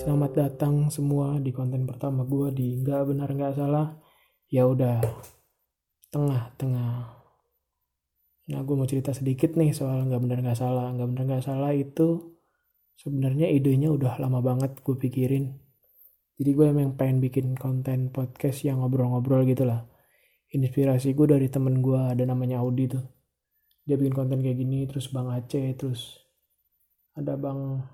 Selamat datang semua di konten pertama gue di nggak benar nggak salah. Ya udah tengah-tengah. Nah gue mau cerita sedikit nih soal nggak benar nggak salah. Nggak benar nggak salah itu sebenarnya idenya udah lama banget gue pikirin. Jadi gue emang pengen bikin konten podcast yang ngobrol-ngobrol gitu lah. Inspirasi gue dari temen gue ada namanya Audi tuh. Dia bikin konten kayak gini, terus Bang Aceh, terus ada Bang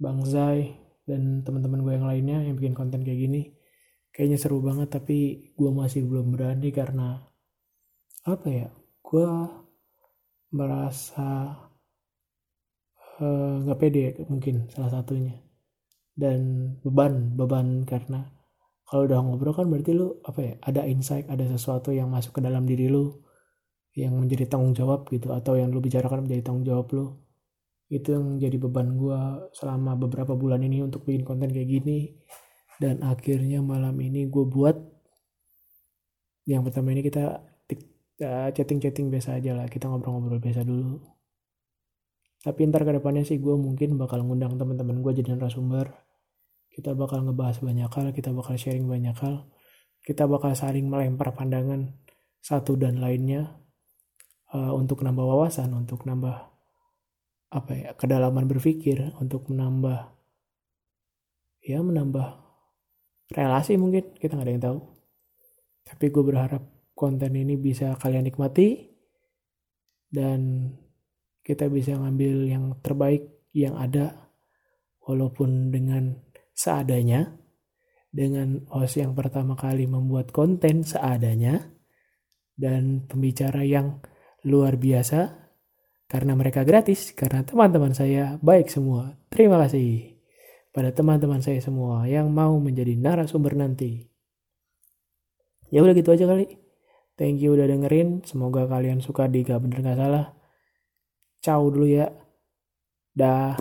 Bang Zai dan teman-teman gue yang lainnya yang bikin konten kayak gini kayaknya seru banget tapi gue masih belum berani karena apa ya gue merasa nggak uh, pede mungkin salah satunya. Dan beban beban karena kalau udah ngobrol kan berarti lu apa ya ada insight ada sesuatu yang masuk ke dalam diri lu yang menjadi tanggung jawab gitu atau yang lu bicarakan menjadi tanggung jawab lu itu yang jadi beban gue selama beberapa bulan ini untuk bikin konten kayak gini. Dan akhirnya malam ini gue buat yang pertama ini kita chatting-chatting biasa aja lah. Kita ngobrol-ngobrol biasa dulu. Tapi ntar ke depannya sih gue mungkin bakal ngundang teman-teman gue jadi narasumber. Kita bakal ngebahas banyak hal kita bakal sharing banyak hal. Kita bakal saling melempar pandangan satu dan lainnya uh, untuk nambah wawasan untuk nambah apa ya kedalaman berpikir untuk menambah ya menambah relasi mungkin kita nggak ada yang tahu. Tapi gue berharap konten ini bisa kalian nikmati dan kita bisa ngambil yang terbaik yang ada walaupun dengan seadanya dengan host yang pertama kali membuat konten seadanya dan pembicara yang luar biasa karena mereka gratis, karena teman-teman saya baik semua. Terima kasih pada teman-teman saya semua yang mau menjadi narasumber nanti. Ya udah gitu aja kali. Thank you udah dengerin. Semoga kalian suka di Gak Bener Gak Salah. Ciao dulu ya. Dah.